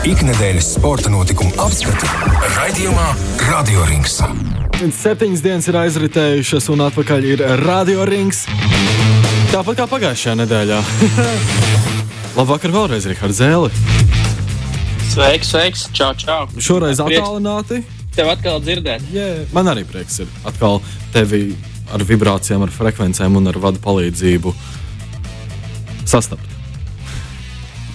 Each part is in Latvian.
Ikdienas sporta notikumu apskatu raidījumā Radio Rings. Septiņas dienas ir aizritējušas, un atpakaļ ir Radio Rings. Tāpat kā pagājušajā nedēļā. Labvakar, vēlreiz, Rihards Zēle. Sveiks, sveiks, čau, čau. Šoreiz attālināti. Tev atkal dzirdēt. Yeah. Man arī prieks ir atkal tevi ar vibrācijām, ar frekvencēm un ar vadu palīdzību sastapt.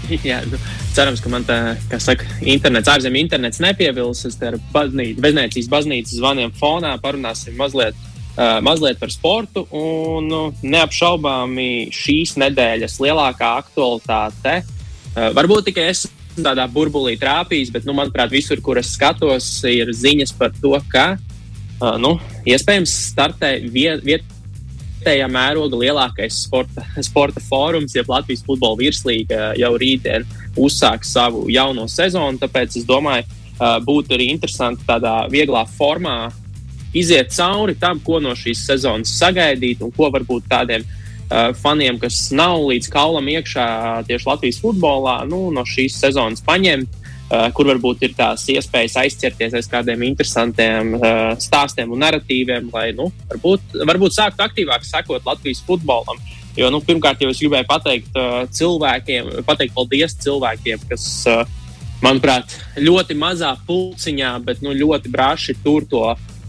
Jā, nu, cerams, ka man tā, kā saka, internets, ārzemju internets nepievils. Es te ar baznīcu, Vēznēcijas baznīcas zvaniem fonā parunāsim mazliet, uh, mazliet par sportu. Un nu, neapšaubāmi šīs nedēļas lielākā aktualitāte. Uh, varbūt tikai es tādā burbulī trāpījis, bet, nu, manuprāt, visur, kur es skatos, ir ziņas par to, ka uh, nu, iespējams startē viet, viet, vietējā mēroga lielākais sporta, sporta fórums, jeb Latvijas futbola virslīga jau rītdien uzsāks savu jauno sezonu. Tāpēc es domāju, būtu arī interesanti tādā vieglā formā iziet cauri tam, ko no šīs sezonas sagaidīt un ko varbūt tādiem uh, faniem, kas nav līdz kaulam iekšā tieši Latvijas futbolā, nu, no šīs sezonas paņemt. Uh, kur varbūt ir tās iespējas aizķerties aiz kādiem interesantiem uh, stāstiem un narratīviem, lai nu, varbūt, varbūt sāktu aktīvāk sekot Latvijas futbolam. Jo, nu, pirmkārt, jau es gribēju pateikt uh, cilvēkiem, pateikt paldies cilvēkiem, kas, manuprāt, ļoti mazā pulciņā, bet nu, ļoti brāši tur to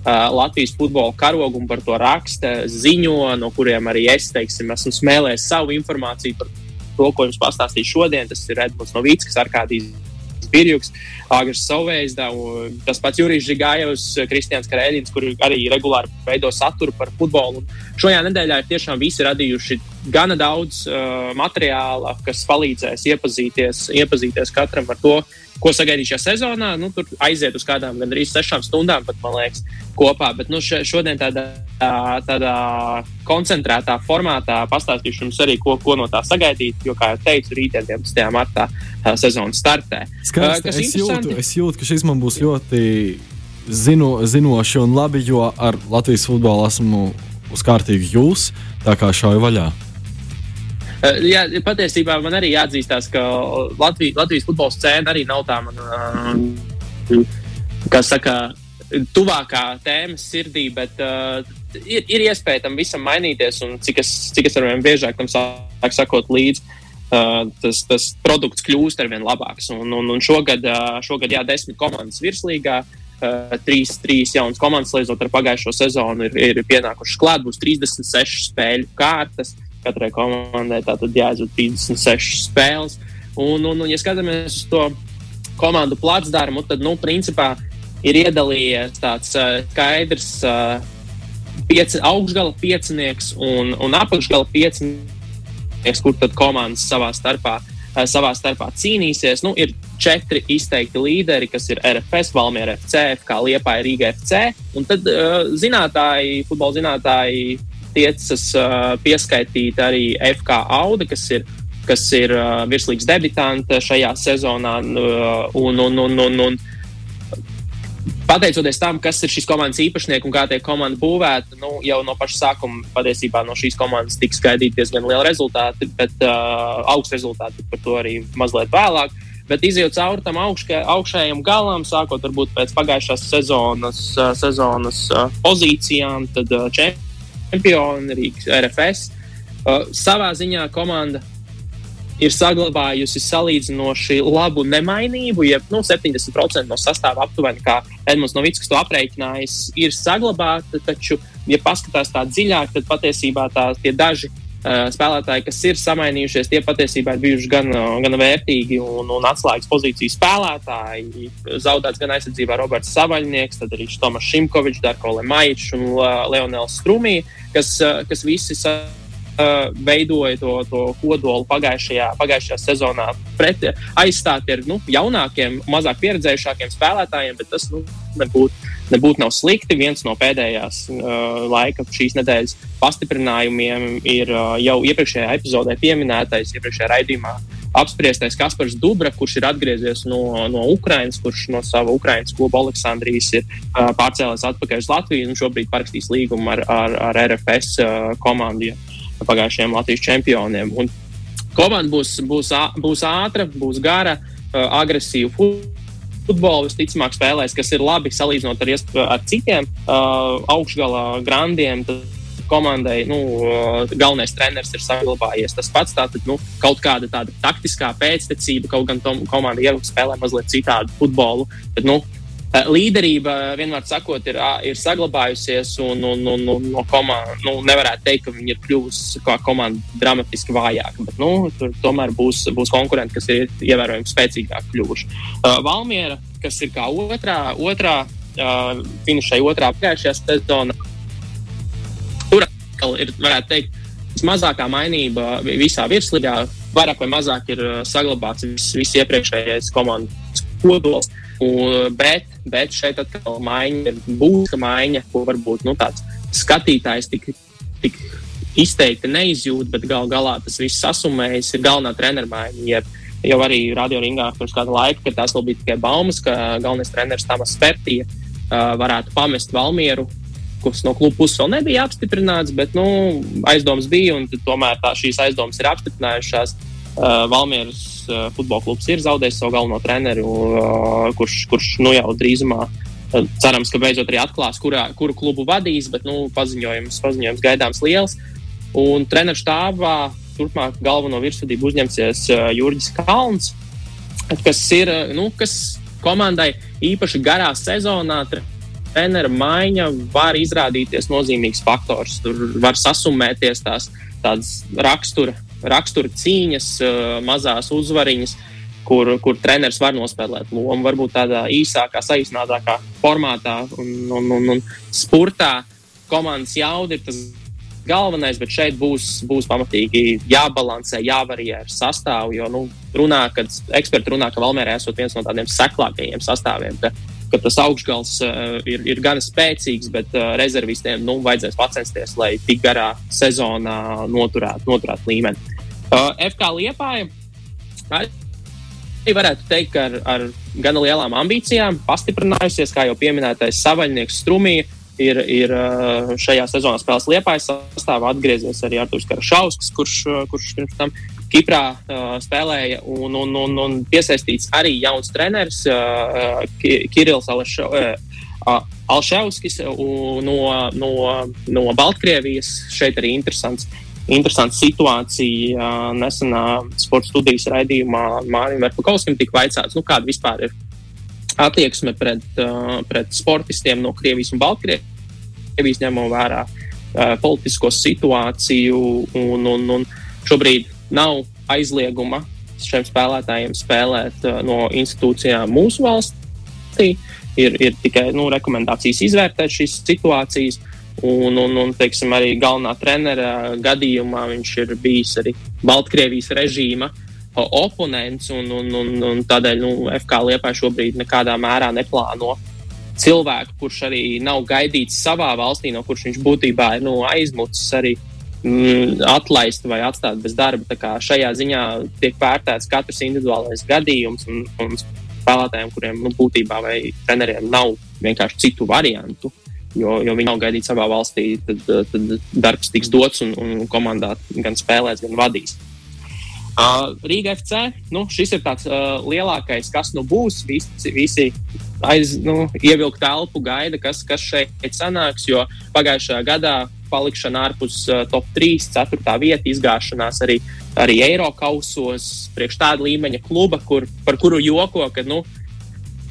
Latvijas futbola karogu un par to raksta, ziņo, no kuriem arī es teiksim, esmu smēlējis savu informāciju par to, ko jums pastāstīju šodien. Tas ir Edmunds Novīts, Arkādijs Birjuks, Agrs Sauvējs, tas pats Jurijs Žigājevs, Kristians Karēļins, kur arī regulāri veido saturu par futbolu. Un šajā nedēļā ir tiešām visi radījuši gana daudz uh, materiāla, kas palīdzēs iepazīties, iepazīties katram ar to, ko sagaidīt šajā sezonā. Nu, tur aiziet uz kādām gandrīz sešām stundām, pat, man liekas, kopā. Bet nu, šodien tādā, tādā koncentrētā formātā pastāstīšu jums arī, ko, ko no tā sagaidīt. Jo, kā jau teicu, rītdien, 11. martā, sezona startē. Skaisti, uh, es, jūtu, es jūtu, ka šis man būs ļoti zino, zinoši un labi, jo ar Latvijas futbolu esmu uz kārtīgi jūs, tā kā šauju vaļā. Uh, jā, patiesībā man arī jāatzīstās, ka Latvijas, Latvijas futbola scēna arī nav tā man, uh, kas saka, tuvākā tēma sirdī, bet uh, ir, ir iespēja tam visam mainīties. Un cik es, cik es ar vien biežāk tam sāku sakot līdzi, uh, tas, tas produkts kļūst ar vien labāks. Un, un, un šogad, uh, šogad, jā, desmit komandas virslīgā. Uh, trīs, trīs jaunas komandas, līdzot ar pagājušo sezonu, ir, ir pienākušas klāt. Būs 36 spēļu kārtas. Katrai komandai tātad jāizdod 36 spēles. Un, un, un ja skatāmies uz to komandu placdarmu, tad, nu, principā, ir iedalījies tāds uh, skaidrs uh, pieci, augšgala piecinieks un, un apakšgala piecinieks, kur tad komandas savā starpā, uh, savā starpā cīnīsies. Nu, ir četri izteikti līderi, kas ir RFS, Valmiera FC, FK Liepa, Rīga FC. Un tad uh, zinātāji, futbola zinātāji tiecas pieskaitīt arī FK Auda, kas ir kas ir uh, virslīgas debitante šajā sezonā. Uh, un, un, un, un, un, pateicoties tam, kas ir šīs komandas īpašnieki un kā tiek komanda būvēta, nu, jau no paša sākuma patiesībā no šīs komandas tiks gaidīti diezgan lieli rezultāti, bet uh, augsts rezultāti par to arī mazliet vēlāk. Bet izjūt cauri tam augška, augšējam galam, sākot varbūt pēc pagājušās sezonas, sezonas pozīcijām, tad uh, čempioni, Rīgas RFS. Uh, savā ziņā komanda ir saglabājusi salīdzinoši labu nemainību, ja nu, 70% no sastāvā aptuveni, kā Edmunds Novickis to aprēķinājis, ir saglabāta. Taču, ja paskatās tā dziļāk, tad patiesībā tā, tie daži spēlētāji, kas ir samainījušies, tie patiesībā ir bijuši gan, gan vērtīgi un, un atslēgas pozīcijas spēlētāji. Zaudēts gan aizsardzībā Roberts Savaļnieks, tad arī Tomas Šimkovičs, Darko Lemaičs un Leonels Strumī, kas, kas visi veidoja to, to kodolu pagājušajā, pagājušajā sezonā. Pret, aizstāti ar nu, jaunākiem, mazāk pieredzējušākiem spēlētājiem, bet tas nu, nebūtu nebūt nav slikti. Viens no pēdējās uh, laika šīs nedēļas pastiprinājumiem ir uh, jau iepriekšējā epizodē pieminētais, iepriekšējā raidījumā apspriestais Kaspars Dubra, kurš ir atgriezies no, no Ukrainas, kurš no sava Ukrainas kluba Aleksandrijas ir uh, pārcēlies atpakaļ uz Latviju un šobrīd parakstīs līgumu ar, ar, ar RFS uh, komandu. Pagājušajiem Latvijas čempioniem. Un komanda būs, būs, būs ātra, būs gara. agresīvu futbolu visticamāk spēlēs, kas ir labi salīdzinot ar, ar citiem uh, augšgalā grandiem. Komandai nu, galvenais treneris ir saglabājies. Tas pats tātad, nu, kaut kāda tāda taktiskā pēctecība, kaut gan komanda jau spēlē mazliet citādu futbolu. Bet, nu, līderība, vienmēr sakot, ir, ir saglabājusies, un, un, un, un no komandas nu, nevarētu teikt, ka viņi ir kļuvusi kā komanda dramatiski vājāka. Bet nu, tur tomēr būs, būs konkurenti, kas ir ievērojami spēcīgāki kļuvuši. Uh, Valmiera, kas ir kā otrā, otrā uh, finišēja otrā pagājušajā sezonā, tur ir, varētu teikt, vismazākā mainība visā virslīgā. Vairāk vai mazāk ir saglabāts viss, viss iepriekšējais komandas kodols. Uh, Un, bet, bet šeit atkal maiņa ir būtiska maiņa, ko varbūt nu, tāds skatītājs tik, tik izteikti neizjūt, bet gal galā tas viss sasumējas, ir galvenā treneru maiņa. Jeb, jau arī radio ringā pirms kāda laika, kad tās vēl bija tikai baumas, ka galvenais treneris Tamas Spērtija uh, varētu pamest Valmieru, kas no kluba puses vēl nebija apstiprināts, bet nu, aizdomas bija, tomēr tā, šīs aizdomas ir apstiprinājušās. Uh, Valmieras futbola klubs ir zaudējis savu galveno treneri, uh, kurš, kurš nu, jau drīzumā uh, cerams, ka beidzot arī atklās, kurā, kuru klubu vadīs, bet nu, paziņojums, paziņojums gaidāms liels. Un treneru štābā turpmāk galveno virsvadību uzņemsies Jurģis Kalns, kas ir nu, kas komandai īpaši garā sezonā. Treneru maiņa var izrādīties nozīmīgs faktors. Tur var sasumēties tās tādas rakstura rakstura cīņas, mazās uzvariņas, kur, kur treneris var nospēlēt lomu. Varbūt tādā īsākā, saīsinātākā formātā un, un, un, un spurtā komandas jauda ir tas galvenais, bet šeit būs, būs pamatīgi jābalansē, jāvarīja ar sastāvu. Jo nu, runā, kad eksperti runā, ka Valmērē esot viens no tādiem seklākajiem sastāviem. Ka, ka tas augšgals uh, ir, ir gan spēcīgs, bet uh, rezervistiem nu, vajadzēs pacensties, lai tik garā sezonā noturētu, noturētu līmeni. Uh, FK Liepāja arī varētu teikt, ka ar, ar gana lielām ambīcijām, pastiprinājusies, kā jau pieminētais savaļnieks Strumija. Ir, ir šajā sezonā spēlēs Liepājas sastāvā atgriezies arī Arthurs Karašausks, kurš, kurš pirms tam Kiprā uh, spēlēja un, un, un, un piesaistīts arī jauns treneris uh, Kirills Alševskis no, no, no Baltkrievijas. Šeit arī interesants interesanta situācija. Nesenā sporta studijas raidījumā Mārim Verpakovskim tika vaicāts, nu, kāda vispār ir attieksme pret, pret sportistiem no Krievijas un Baltkrievijas, ņemot vērā politisko situāciju. Un, un, un šobrīd nav aizlieguma šiem spēlētājiem spēlēt no institūcijām mūsu valstī. Ir, ir tikai nu, rekomendācijas izvērtēt šīs situācijas. Uh, Un, un, un teiksim, arī galvenā trenera gadījumā viņš ir bijis arī Baltkrievijas režīma oponents. Un, un, un, un tādēļ nu, FK Liepā šobrīd nekādā mērā neplāno cilvēku, kurš arī nav gaidīts savā valstī, no kurš viņš būtībā ir nu, aizmucis arī mm, atlaist vai atstāt bez darba. Šajā ziņā tiek vērtēts katrs individuālais gadījums un, un spēlētājiem, kuriem nu, būtībā vai treneriem nav vienkārši citu variantu jo, jo viņi nav gaidīti savā valstī, tad, tad darbs tiks dots un, un komandā gan spēlēs, gan vadīs. Uh, Rīga FC, nu, šis ir tāds uh, lielākais, kas nu būs. Visi, visi aiz, nu, ievilkt telpu, gaida, kas, kas šeit sanāks. Jo pagājušajā gadā palikšana ārpus uh, top 3, 4 vieta, izgāšanās arī, arī Eiropausos, priekš tāda līmeņa kluba, kur, par kuru joko, ka nu,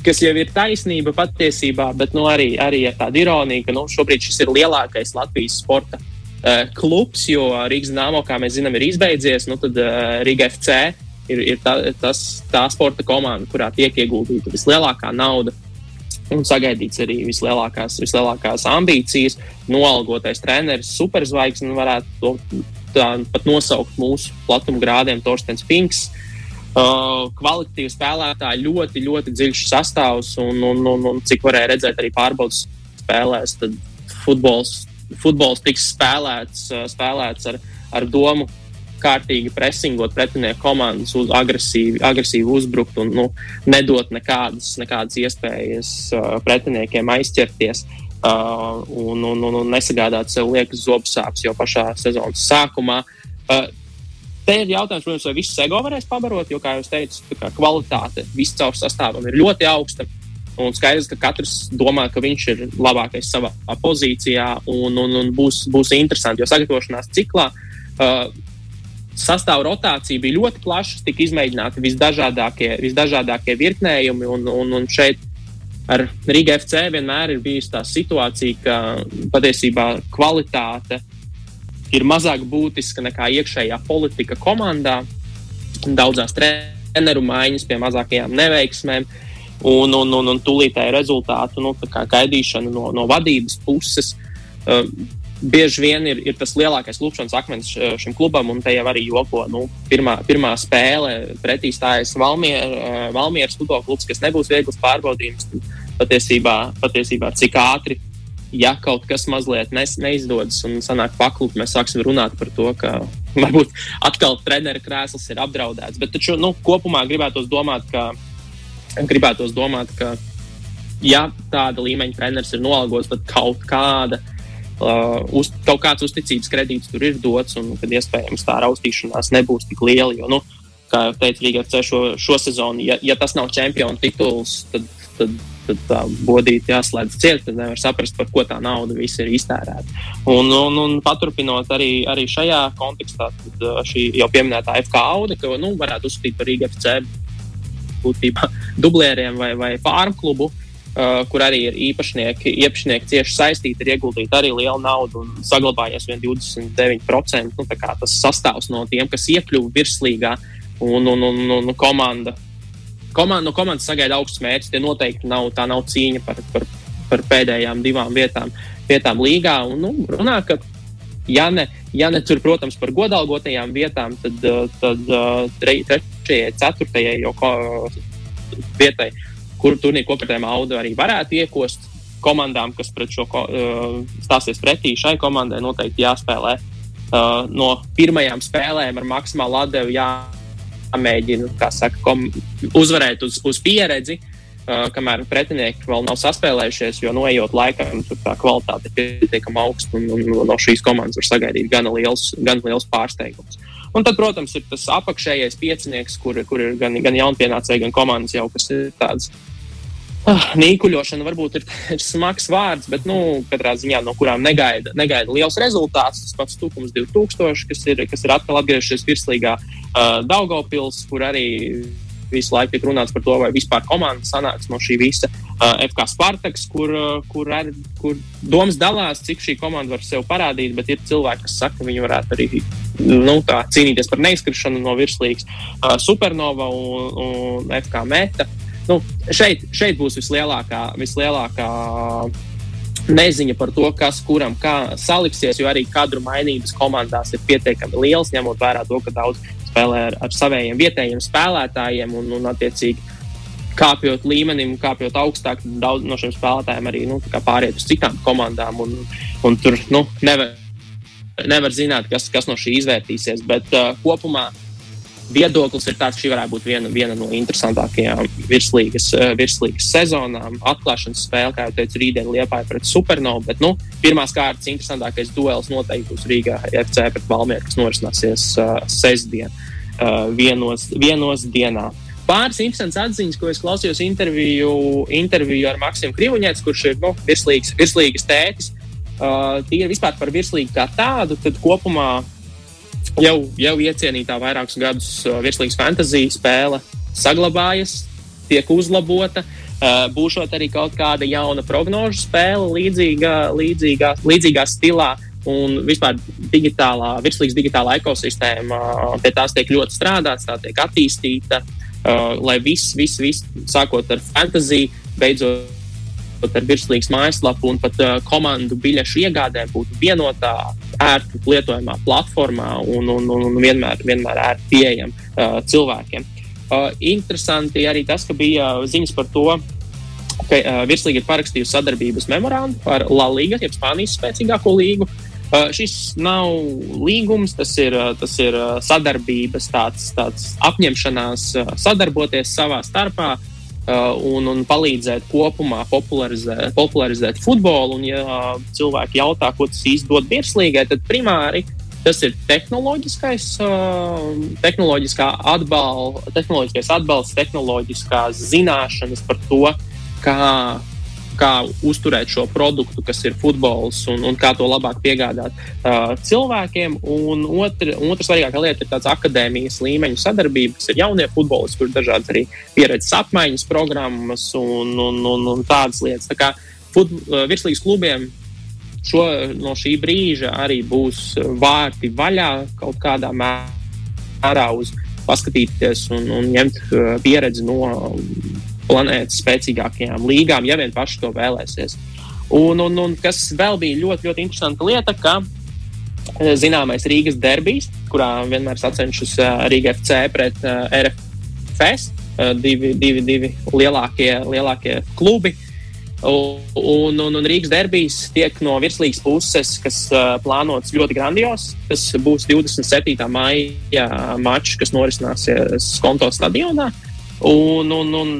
kas jau ir taisnība patiesībā, bet nu, arī, arī ar tādu ironiju, ka nu, šobrīd šis ir lielākais Latvijas sporta uh, klubs, jo Rīgas Dāmo, kā mēs zinām, ir izbeidzies. Nu, tad uh, Riga FC ir, ir tā, tas, tā sporta komanda, kurā tiek ieguldīta vislielākā nauda. Un sagaidīts arī vislielākās, vislielākās ambīcijas. Noalgotais treneris, superzvaigznes, varētu to tā, pat nosaukt mūsu platuma grādiem, Torstens Pinks. Uh, kvalitatīvi spēlētāji, ļoti, ļoti dziļš sastāvs, un, un, un, un cik varēja redzēt arī pārbaudas spēlēs, tad futbols, futbols tiks spēlēts, uh, spēlēts ar, ar domu kārtīgi presingot pretinieku komandas, uz agresīvi, agresīvi uzbrukt un nu, nedot nekādas, nekādas iespējas uh, pretiniekiem aizķerties. Uh, un, un, un, un nesagādāt sev liekas zobsāpes jau pašā sezonas sākumā. Uh, Te ir jautājums, protams, vai visu sego varēs pabarot, jo, kā jau teicu, kvalitāte viscaur sastāvam ir ļoti augsta. Un skaidrs, ka katrs domā, ka viņš ir labākais savā pozīcijā un, un, un būs, būs interesanti. Jo sagatavošanās ciklā uh, sastāvā rotācija bija ļoti plaša, tika izmēģināti visdažādākie, visdažādākie virknējumi. Un, un, un šeit ar Riga FC vienmēr ir bijusi tā situācija, ka patiesībā kvalitāte ir mazāk būtiska nekā iekšējā politika komandā. Daudzās treneru maiņas pie mazākajām neveiksmēm. Un, un, un, un tūlītēju rezultātu nu, gaidīšanu no, no vadības puses. Uh, bieži vien ir, ir tas lielākais lūkšanas akmens uh, šim klubam, un te jau arī joko. Nu, pirmā, pirmā spēle pretī stājas Valmier, uh, Valmieras futbola klubs, kas nebūs viegls pārbaudījums. Patiesībā, patiesībā cik ātri, ja kaut kas mazliet nes, neizdodas un sanāk paklupt, mēs sāksim runāt par to, ka varbūt atkal treneru krēsls ir apdraudēts. Bet taču nu, kopumā gribētos domāt, ka gribētos domāt, ka, ja tāda līmeņa treneris ir noalgots, tad kaut kāda. Uh, uz, kaut kāds uzticības kredīts tur ir dots, un kad iespējams tā raustīšanās nebūs tik liela. Jo, nu, kā jau teicu, Rīgā šo, šo sezonu, ja, ja tas nav čempionu tituls, tad, tad, tad tā bodīte jāslēdz ciet, tad nevar saprast, par ko tā nauda viss ir iztērēta. Un, un, un paturpinot arī, arī šajā kontekstā, tad uh, šī jau pieminētā FK auga, ka nu, varētu uzskatīt par Rīgā FC būtībā dublēriem vai, vai farmu klubu. Uh, kur arī ir īpašnieki, īpašnieki cieši saistīti, ir ieguldīta arī liela nauda un saglabājies vien 29%. Nu, tas sastāvs no tiem, kas iekļuva virslīgā un, un, un, un komanda. Komanda, no komandas sagaida augsts mērķis. Tie noteikti nav, tā nav cīņa par, par, par pēdējām divām vietām, vietām līgā. Un, nu, runā, ka Ja ne, ja ne tur, protams, par godalgotajām vietām, tad, uh, tad uh, trešajai, ceturtajai vietai, kur turnīra kopētājiem auga arī varētu iekost komandām, kas pret šo uh, stāsies pretī šai komandai, noteikti jāspēlē uh, no pirmajām spēlēm ar maksimālu atdevi. Jāmēģina saka, kom, uzvarēt uz, uz pieredzi, uh, kamēr pretinieki vēl nav saspēlējušies, jo noejot laikam, tur tā kvalitāte ir pietiekami augsta un, un, un no šīs komandas var sagaidīt gan liels, gan liels pārsteigums. Un tad, protams, ir tas apakšējais piecinieks, kur, kur ir gan, gan jaunpienācēji, gan komandas jau, kas ir tāds. Ah, nīkuļošana varbūt ir, ir smags vārds, bet, nu, katrā ziņā no kurām negaida, negaida liels rezultāts. Tas pats Tukums 2000, kas ir, kas ir atkal atgriežies virslīgā uh, Daugopils, kur arī visu laiku tiek runāts par to, vai vispār komanda sanāks no šī visa. Uh, FK Spartaks, kur, uh, kur, ar, kur domas dalās, cik šī komanda var sev parādīt, bet ir cilvēki, kas saka, ka viņi varētu arī nu, tā, cīnīties par neizkrišanu no virslīgas. Uh, Supernova un, un FK Meta. Nu, šeit, šeit būs vislielākā, vislielākā neziņa par to, kas kuram kā saliksies, jo arī kadru mainības komandās ir pietiekami liels, ņemot vērā to, ka daudz spēlē ar, ar saviem vietējiem spēlētājiem un, un attiecīgi. Kāpjot līmenim, kāpjot augstāk, daudz no šiem spēlētājiem arī nu, pāriet uz citām komandām. Un, un tur nu, nevar, nevar zināt, kas, kas no šī izvērtīsies. Bet uh, kopumā uh, viedoklis ir tāds, ka šī varētu būt viena, viena no interesantākajām virslīgas, eh, virslīgas sezonām. Atklāšanas spēle, kā jau teicu, rītdien Liepāja pret Supernovu, bet nu, pirmās kārtas interesantākais duels noteikti būs Rīgā FC pret Valmieru, kas norisināsies uh, sestdien uh, vienos, vienos dienā. Pāris interesants atziņas, ko es klausījos interviju, interviju ar Maksimu Krivuņēcu, kurš ir nu, virslīgas, virslīgas tētis. Uh, tie ir vispār par virslīgu kā tādu, tad kopumā jau, jau iecienītā vairākus gadus uh, virslīgas fantāzija spēle saglabājas, tiek uzlabota. Uh, būšot arī kaut kāda jauna prognožu spēle, līdzīgā, līdzīgā, līdzīgā stilā. Un vispār digitālā, virslīgas digitālā ekosistēma, uh, pie tās tiek ļoti strādāts, tā tiek attīstīta, lai viss, viss, viss, sākot ar fantāziju, beidzot ar virslīgas mājaslapu un pat uh, komandu biļešu iegādēm būtu vienotā, ērti lietojamā platformā un, un, un, un vienmēr, vienmēr ērti pieejama uh, cilvēkiem. Uh, interesanti arī tas, ka bija ziņas par to, ka uh, virslīga ir parakstījusi sadarbības memorandu ar La Liga, jeb Spānijas spēcīgāko līgu. Uh, šis nav līgums, tas ir, uh, tas ir uh, sadarbības, tāds, tāds apņemšanās uh, sadarboties savā starpā, uh, Uh, un, un palīdzēt kopumā popularizēt, popularizēt futbolu. Un, ja cilvēki jautā, ko tas īsti dod virslīgai, tad primāri Tas ir tehnoloģiskais, tehnoloģiskā atbal, tehnoloģiskais atbalsts, tehnoloģiskās zināšanas par to, kā kā uzturēt šo produktu, kas ir futbols, un, un kā to labāk piegādāt uh, cilvēkiem. Un otra, otra svarīgākā lieta ir tāds akadēmijas līmeņa sadarbība, kas ir jaunie futbolisti, kur ir dažādas arī pieredzes apmaiņas programmas un, un, un, un tādas lietas. Tā kā fut, uh, virslīgas klubiem šo, no šī brīža arī būs vārti vaļā kaut kādā mērā uz paskatīties un, un ņemt uh, pieredzi no planētas spēcīgākajām līgām, ja vien paši to vēlēsies. Un, un, un kas vēl bija ļoti, ļoti interesanta lieta, ka eh, zināmais Rīgas derbijs, kurā vienmēr sacenšas eh, Rīga FC pret eh, RFS, divi, divi, divi lielākie, lielākie klubi. Un, un, un Rīgas derbijs tiek no virslīgas puses, kas uh, plānots ļoti grandios. Tas būs 27. maija mačs, kas norisināsies Konto stadionā. Un, un, un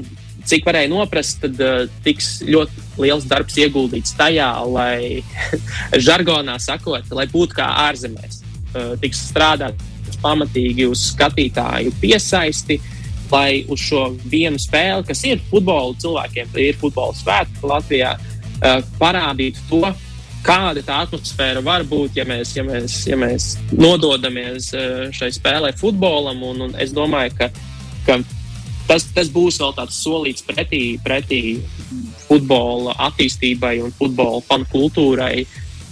cik varēja noprast, tad uh, tiks ļoti liels darbs ieguldīts tajā, lai žargonā sakot, lai būtu kā ārzemēs. Uh, tiks strādāts pamatīgi uz skatītāju piesaisti, lai uz šo vienu spēli, kas ir futbola cilvēkiem, ir futbola svētki Latvijā, uh, parādītu to, kāda tā atmosfēra var būt, ja mēs, ja mēs, ja mēs nododamies šai spēlē futbolam. Un, un es domāju, ka, ka tas, tas būs vēl tāds solīts pretī, pretī futbola attīstībai un futbola fanu kultūrai.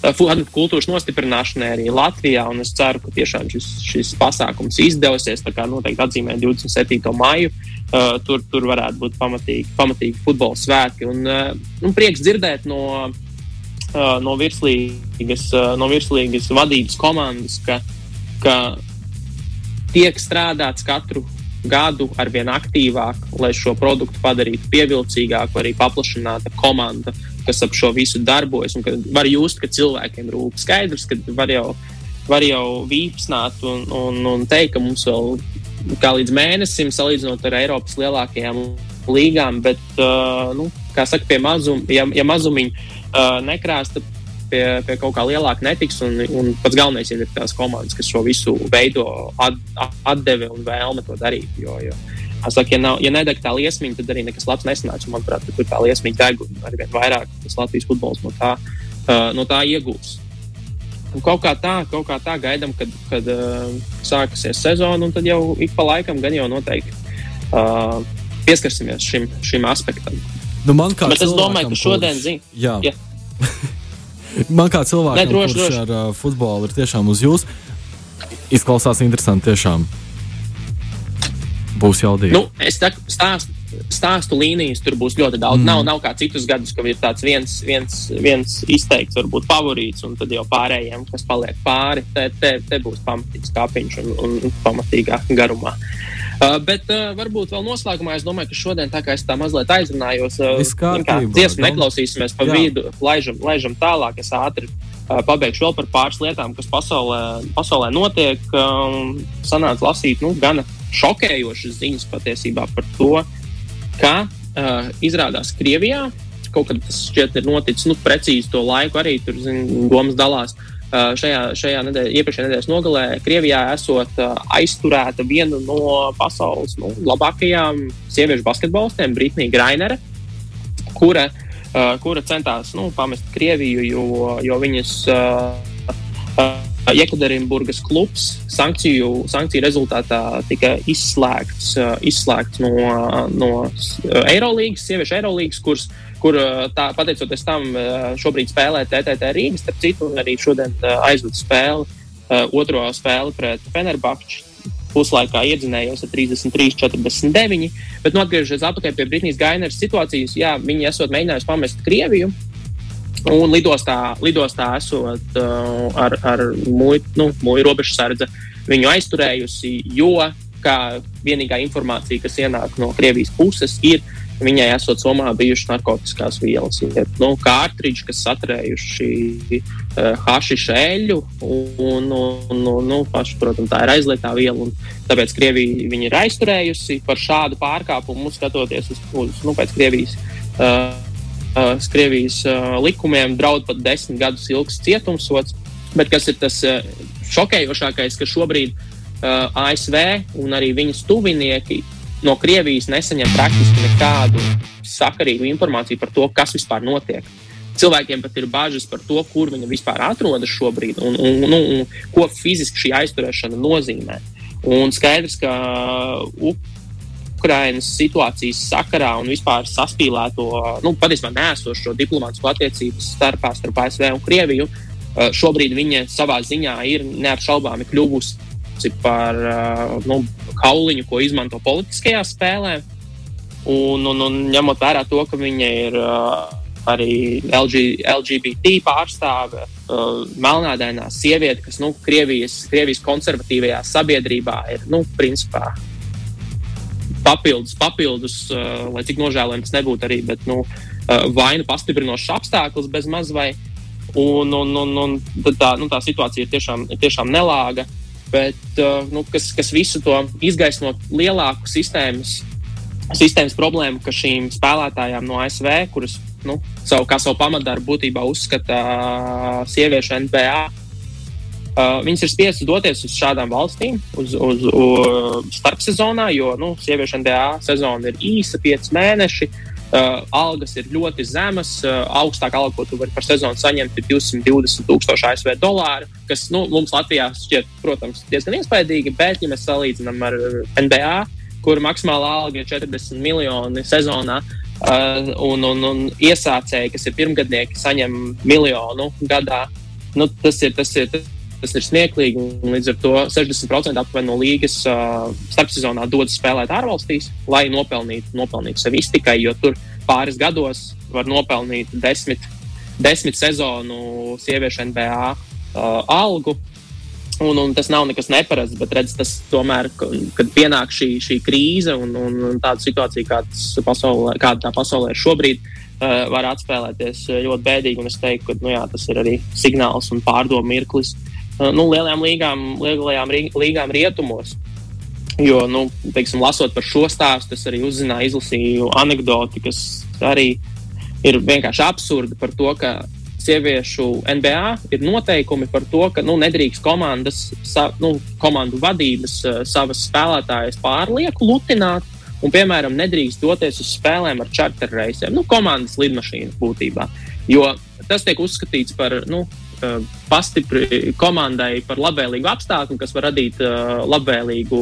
Eh, fanu kultūras nostiprināšanai arī Latvijā, un es ceru, ka tiešām šis, šis pasākums izdevsies. Tā kā noteikti atzīmē 27. maiju. Uh, tur, tur varētu būt pamatīgi, pamatīgi futbola svētki. Un, uh, un prieks dzirdēt no, uh, no, virslīgas, uh, no virslīgas vadības komandas, ka, ka tiek strādāts katru gadu ar vien aktīvāk, lai šo produktu padarītu pievilcīgāku, arī paplašināta komanda, kas ap šo visu darbojas. Var just, ka cilvēkiem rūp skaidrs, ka var jau, var jau vīpsnāt un, un, un teikt, ka mums vēl kā līdz mēnesim, salīdzinot ar Eiropas lielākajām līgām, bet, uh, nu, kā saka, pie mazum, ja, ja mazumiņi uh, nekrās, tad pie, pie kaut kā lielāka netiks. Un, un pats galvenais ir tās komandas, kas šo visu veido, at, atdeve un vēlme to darīt. Jo, jo, Saka, ja, nav, ja nedeg tā liesmiņa, tad arī nekas labs nesanāks. Manuprāt, tur tā liesmiņa deg un arī vien vairāk tas Latvijas futbols no tā, uh, no tā iegūs. Un kaut kā tā, kaut kā tā gaidām, kad, kad uh, sāksies sezona, un tad jau ik pa laikam gan jau noteikti uh, pieskarsimies šim, šim aspektam. Nu, man kā Bet es domāju, ka šodien zina. Man kā cilvēkam, ne, droši, kurš droši. ar uh, futbolu ir tiešām uz jums, izklausās interesanti. Tiešām būs jaudīgi. Nu, es tā, stāstu, stāstu līnijas tur būs ļoti daudz. Mm. Nav, nav kā citus gadus, ka ir tāds viens, viens, viens izteikts, varbūt favorīts, un tad jau pārējiem, kas paliek pāri, te, te, te būs pamatīgs kāpiņš un, un pamatīgā garumā. Uh, bet uh, varbūt vēl noslēgumā es domāju, ka šodien, tā kā es tā mazliet aizrunājos, uh, dziesmu neklausīsimies pa Jā. vidu, laižam, laižam tālāk. Es ātri uh, pabeigšu vēl par pāris lietām, kas pasaulē, pasaulē notiek. Um, sanāca lasīt nu, gana šokējošas ziņas patiesībā par to, ka uh, izrādās Krievijā kaut kad tas šķiet ir noticis, nu, precīzi to laiku arī tur, zin, domas dalās. Uh, šajā, šajā nedēļ, iepriekšējā nedēļas nogalē Krievijā esot aizturēta viena no pasaules nu, labākajām sieviešu basketbolistiem, Britnija Grainere, kura, kura centās nu, pamest Krieviju, jo, jo viņas Jekaterinburgas klubs sankciju, sankciju rezultātā tika izslēgts, izslēgts no, no Eirolandes, sieviešu Eirolandes, kuras kur tā, pateicoties tam šobrīd spēlē TTT Rīgas, starp citu, arī šodien aizvada spēli, otro spēli pret Fenerbahču. Puslaikā iedzinējos ar 33, 49. Bet, nu, atgriežoties atpakaļ pie Britānijas Gaineras situācijas, jā, viņi esot mēģinājuši pamest Krieviju, Un lidostā, lidostā esot uh, ar, ar muitu, nu, muitu robežsardze, viņu aizturējusi, jo kā vienīgā informācija, kas ienāk no Krievijas puses, ir, viņai esot Somā bijušas narkotikas vielas. Ir nu, kārtriģi, kas saturējuši uh, hašišu eļļu, un, un, un nu, paši, protams, tā ir aizliegtā viela. Tāpēc Krievija viņu ir aizturējusi par šādu pārkāpumu, skatoties uz, uz nu, Krievijas. Uh, uh, Krievijas uh, likumiem draud pat desmit gadus ilgs cietumsots. Bet kas ir tas uh, šokējošākais, ka šobrīd uh, ASV un arī viņas tuvinieki no Krievijas nesaņem praktiski nekādu sakarīgu informāciju par to, kas vispār notiek. Cilvēkiem pat ir bažas par to, kur viņi vispār atrodas šobrīd un, un, un, un ko fiziski šī aizturēšana nozīmē. Un skaidrs, ka Ukrainas situācijas sakarā un vispār saspīlēto, nu, patiesībā nesošo diplomātisko attiecību starpā starp ASV un Krieviju, eh, šobrīd viņa savā ziņā ir neapšaubāmi kļuvusi par eh, nu, kauliņu, ko izmanto politiskajā spēlē. Un, un, un ņemot vērā to, ka viņa ir uh, arī LG, LGBT pārstāve, uh, melnādainā sieviete, kas nu, Krievijas, Krievijas konservatīvajā sabiedrībā ir nu, principā papildus, papildus uh, lai cik nožēlojams nebūtu arī, bet nu, uh, vainu pastiprinošs apstākļus bez maz vai. Un, un, un, un tā, nu, tā situācija ir tiešām, ir tiešām nelāga. Bet, uh, nu, kas, kas visu to izgaismo lielāku sistēmas, sistēmas problēmu, ka šīm spēlētājām no ASV, kuras nu, savu, kā savu pamatdarbu būtībā uzskata uh, sieviešu NBA. Uh, viņas ir spiestas doties uz šādām valstīm, uz, uz, uz starpsezonā, jo nu, sieviešu NBA sezona ir īsa, 5 mēneši. Uh, algas ir ļoti zemas. Uh, augstākā alga, ko tu vari par sezonu saņemt, ir 220 tūkstoši ASV dolāru, kas nu, mums Latvijā šķiet, protams, diezgan iespaidīgi. Bet, ja mēs salīdzinām ar NBA, kur maksimālā alga ir 40 miljoni sezonā, Uh, un, un, un iesācēji, kas ir pirmgadnieki, saņem miljonu gadā. Nu, tas, ir, tas, ir, tas ir smieklīgi. Līdz ar to 60% aptuveni no līgas uh, starpsezonā dodas spēlēt ārvalstīs, lai nopelnītu, nopelnītu sevi iztikai, jo tur pāris gados var nopelnīt desmit, desmit sezonu sieviešu NBA uh, algu. Un, un tas nav nekas neparasts, bet redz, tas tomēr, kad pienāk šī, šī krīze un, un, tāda situācija, kāda pasaulē, kāda tā pasaulē ir šobrīd, uh, var atspēlēties ļoti bēdīgi. Es teiktu, ka nu, jā, tas ir arī signāls un pārdomu mirklis nu, lielajām līgām, lielajām līgām rietumos. Jo, nu, teiksim, lasot par šo stāstu, es arī uzzināju, izlasīju anekdoti, kas arī ir vienkārši absurdi par to, ka sieviešu NBA ir noteikumi par to, ka nu, nedrīkst komandas, sa, nu, komandu vadības uh, savas spēlētājas pārlieku lutināt. Un, piemēram, nedrīkst doties uz spēlēm ar charter reisiem, nu, komandas lidmašīnu būtībā. Jo tas tiek uzskatīts par nu, pastipri komandai par labvēlīgu apstākļu, kas var radīt uh, labvēlīgu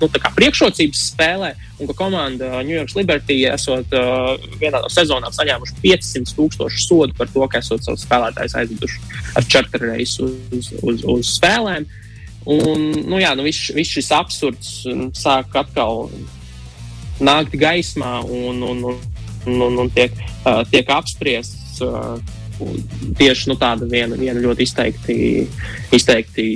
nu, priekšrocības spēlē. Un ka komanda New York Liberty esot uh, vienā no sezonām saņēmuši 500 tūkstošu sodu par to, ka esot savus spēlētājus aizveduši ar charter reisu uz, uz, uz spēlēm. Un, nu, jā, nu, viss, viss šis absurds sāk atkal nākt gaismā un, un, un, un, un tiek, uh, tiek apspriests. Uh, tieši nu, tāda viena, viena ļoti izteikti, izteikti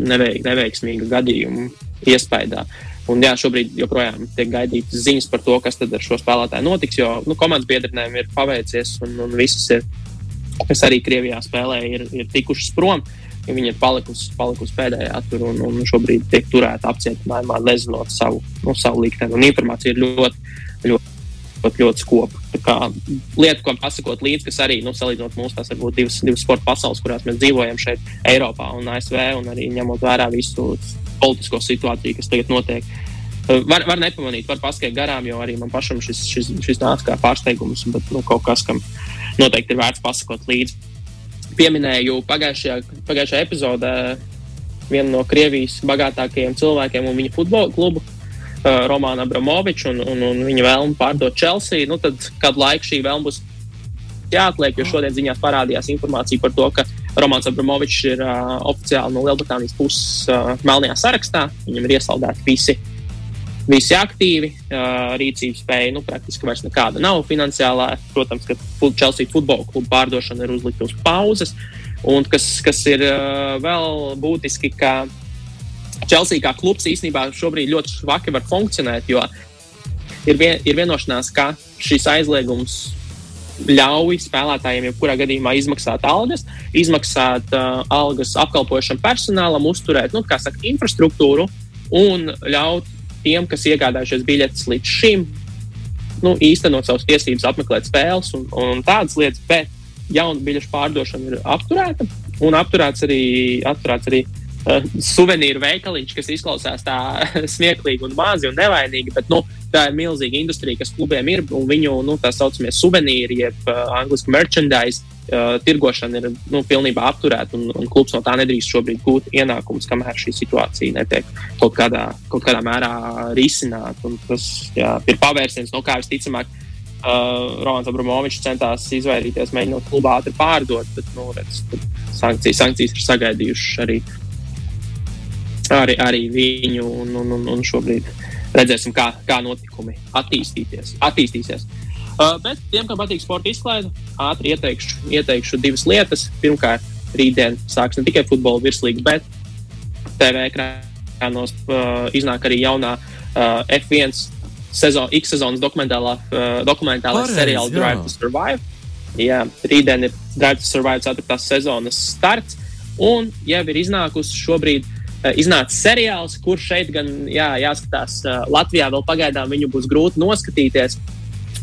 neveik, neveiksmīga gadījuma iespējā. Un jā, šobrīd joprojām tiek gaidītas ziņas par to, kas ar šo spēlētāju notiks. Jo nu, komandas biedriem ir paveicies, un, un visas, ir, kas arī Krievijā spēlē, ir, ir tikušas prom. Ja viņa ir palikusi, palikusi pēdējā tur un, un šobrīd tiek turēta apcietinājumā, nezinot savu, nu, savu likteni. Informācija ir ļoti pat ļoti skopa. Lieta, ko pasakot līdzi, kas arī, nu, salīdzinot mūsu, tās varbūt divas, divas sporta pasaules, kurās mēs dzīvojam šeit, Eiropā un ASV, un arī ņemot vērā visu politisko situāciju, kas tagad notiek. Eh, var, var nepamanīt, var paskaidrot garām, jo arī man pašam šis, šis, šis nāca kā pārsteigums, bet nu, kaut kas, kam noteikti ir vērts pasakot līdzi. Pieminēju pagājušajā, pagājušajā epizodē vienu no Krievijas bagātākajiem cilvēkiem un viņa futbola klubu uh, Romānu Abramoviču un, un, un viņa vēlmu pārdot Chelsea, nu, tad kādu laiku šī vēlme būs jāatliek, jo šodien ziņās parādījās informācija par to, ka Romanis Abramovičs ir uh, oficiāli no Lielbritānijas puses uh, melnajā sarakstā. Viņam ir iesaldēti visi, visi aktīvi, uh, rīcības spēja nu, praktiski vairs nekāda nav finansiālā. Protams, ka Chelsea futbola kluba pārdošana ir uzlikta uz pauzes. Un kas, kas ir uh, vēl būtiski, ka Chelsea kā klubs īstenībā šobrīd ļoti švaki var funkcionēt, jo ir, vien, ir vienošanās, ka šis aizliegums ļauj spēlētājiem, jebkurā gadījumā, izmaksāt algas, izmaksāt uh, algas apkalpojušam personālam, uzturēt nu, saka, infrastruktūru un ļaut tiem, kas iegādājušies biļetes līdz šim, nu, īstenot savas tiesības, apmeklēt spēles un, un tādas lietas, bet jaunu biļešu pārdošana ir apturēta. un apturēts arī, apturēts arī uh, suvenīru veikaliņš, kas izklausās tā smieklīgi un mazi un nevainīgi, bet nu, tā ir milzīga industrija, kas klubiem ir, viņu nu, tā saucamie suvenīri, jeb uh, angļuiski merchandise. Uh, tirgošana ir nu, pilnībā apturēta, un, un klubs no tā nedrīkst šobrīd gūt ienākumus, kamēr šī situācija netiek kaut kādā, kaut kādā mērā risināta. Tas jā, ir pavērsiens, no kā visticamāk, uh, Romanis Abramovičs centās izvairīties, mēģinot klubu ātri pārdot, bet nu, redz, sankcijas, sankcijas ir sagaidījušas arī arī, arī viņu. Un, un, un, un šobrīd redzēsim, kā, kā notikumi attīstīsies. Uh, bet tiem, kam patīk sporta izklaide, ātri ieteikšu, ieteikšu divas lietas. Pirmkārt, rītdien sāks ne tikai futbola virslīga, bet TV ekrānos uh, iznāk arī jaunā uh, F1 sezon, X sezonas dokumentālā, uh, dokumentālā seriāla Drive to Survive. Jā, rītdien ir Drive to Survive 4. sezonas starts, un jau ir iznākusi šobrīd uh, iznāca seriāls, kurš šeit gan jā, jāskatās. Eh, Latvijā vēl pagaidām viņu būs grūti noskatīties.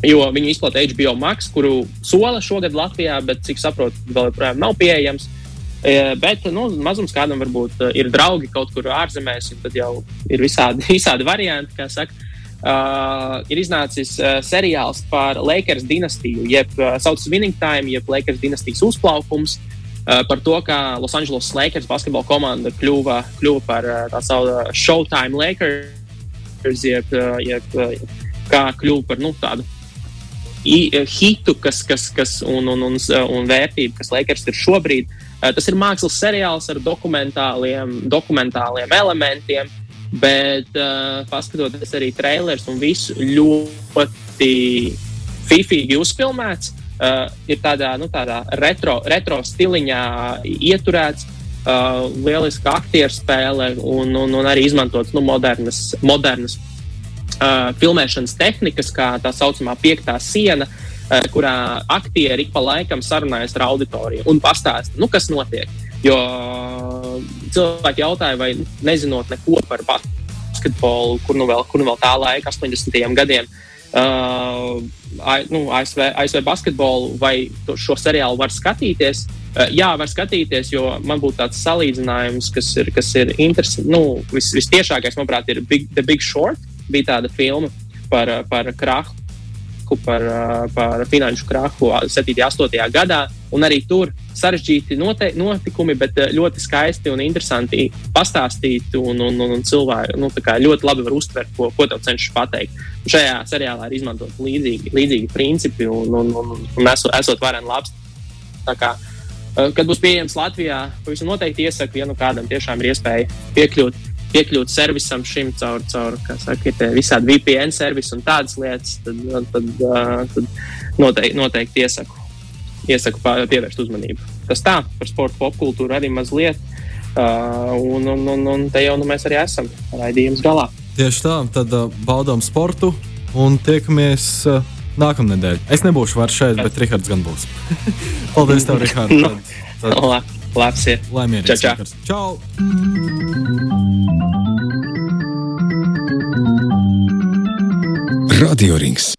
Jo viņu izplatīja HBO Max, kuru sola šogad Latvijā, bet cik saprotu, vēl joprojām nav pieejams. Eh, bet nu, mazums kādam varbūt ir draugi kaut kur ārzemēs, un tad jau ir visādi, visādi varianti, kā saka. Uh, ir iznācis uh, seriāls par Lakers dinastiju, jeb uh, saucamā Winning Time, jeb Lakers dinastijas uzplaukums. Uh, Eh, par to, kā Los Angeles Lakers basketbola komanda kļuva, kļuva par eh, tā saucamo Showtime Lakers, jeb, eh, jeb, jeb kā kļuva par nu, tādu hitu, kas, kas, kas un, un, un, un vērtību, kas Lakers ir šobrīd. Tas ir mākslas seriāls ar dokumentāliem, dokumentāliem elementiem, bet uh, paskatoties arī trailers un visu ļoti fifīgi uzfilmēts. Uh, ir tādā, nu, tādā retro, retro stiliņā ieturēts. Uh, lieliska aktieru spēle un, un, un arī izmantots nu, modernas, modernas uh, filmēšanas tehnikas, kā tā saucamā piektā siena, uh, kurā aktieri ik pa laikam sarunājas ar auditoriju un pastāsta, nu, kas notiek. Jo cilvēki jautāja, vai nezinot neko par basketbolu, kur nu vēl, kur nu vēl tā laika, 80. gadiem, uh, nu, ASV, ASV basketbolu, vai šo seriālu var skatīties. Uh, jā, var skatīties, jo man būtu tāds salīdzinājums, kas ir, kas ir interesants. Nu, vis, vistiešākais, manuprāt, ir Big, The Big Short. Bija tāda filma par, par krahu, par, par finanšu krahu 7. un 8. gadā. Un arī tur sarežģīti notikumi, bet ļoti skaisti un interesanti pastāstīti. Un, un, un, un cilvēki nu, ļoti labi var uztvert, ko, ko tev cenšas pateikt. Un šajā seriālā ir izmantot līdzīgi, līdzīgi principi un, un, un, un esot, esot vareni labs. Kā, kad būs pieejams Latvijā, pavisam noteikti iesaku, ja nu kādam tiešām ir iespēja piekļūt piekļūt servisam šim caur, caur saka, visādi VPN servisu un tādas lietas, tad, tad, tad noteikti, noteikti iesaku, iesaku pievērst uzmanību. Tas tā par sporta popkultūru arī mazliet. Uh, un, un, un, un te jau nu, mēs arī esam raidījums galā. Tieši tā, tad uh, baudām sportu un tiekamies uh, nākamnedēļ. Es nebūšu vairs šeit, bet Rihards gan būs. Paldies, tev, Rihards! no, tad, tad... Labs ir! Laimīgs! Čau! čau. čau. Radio Rings.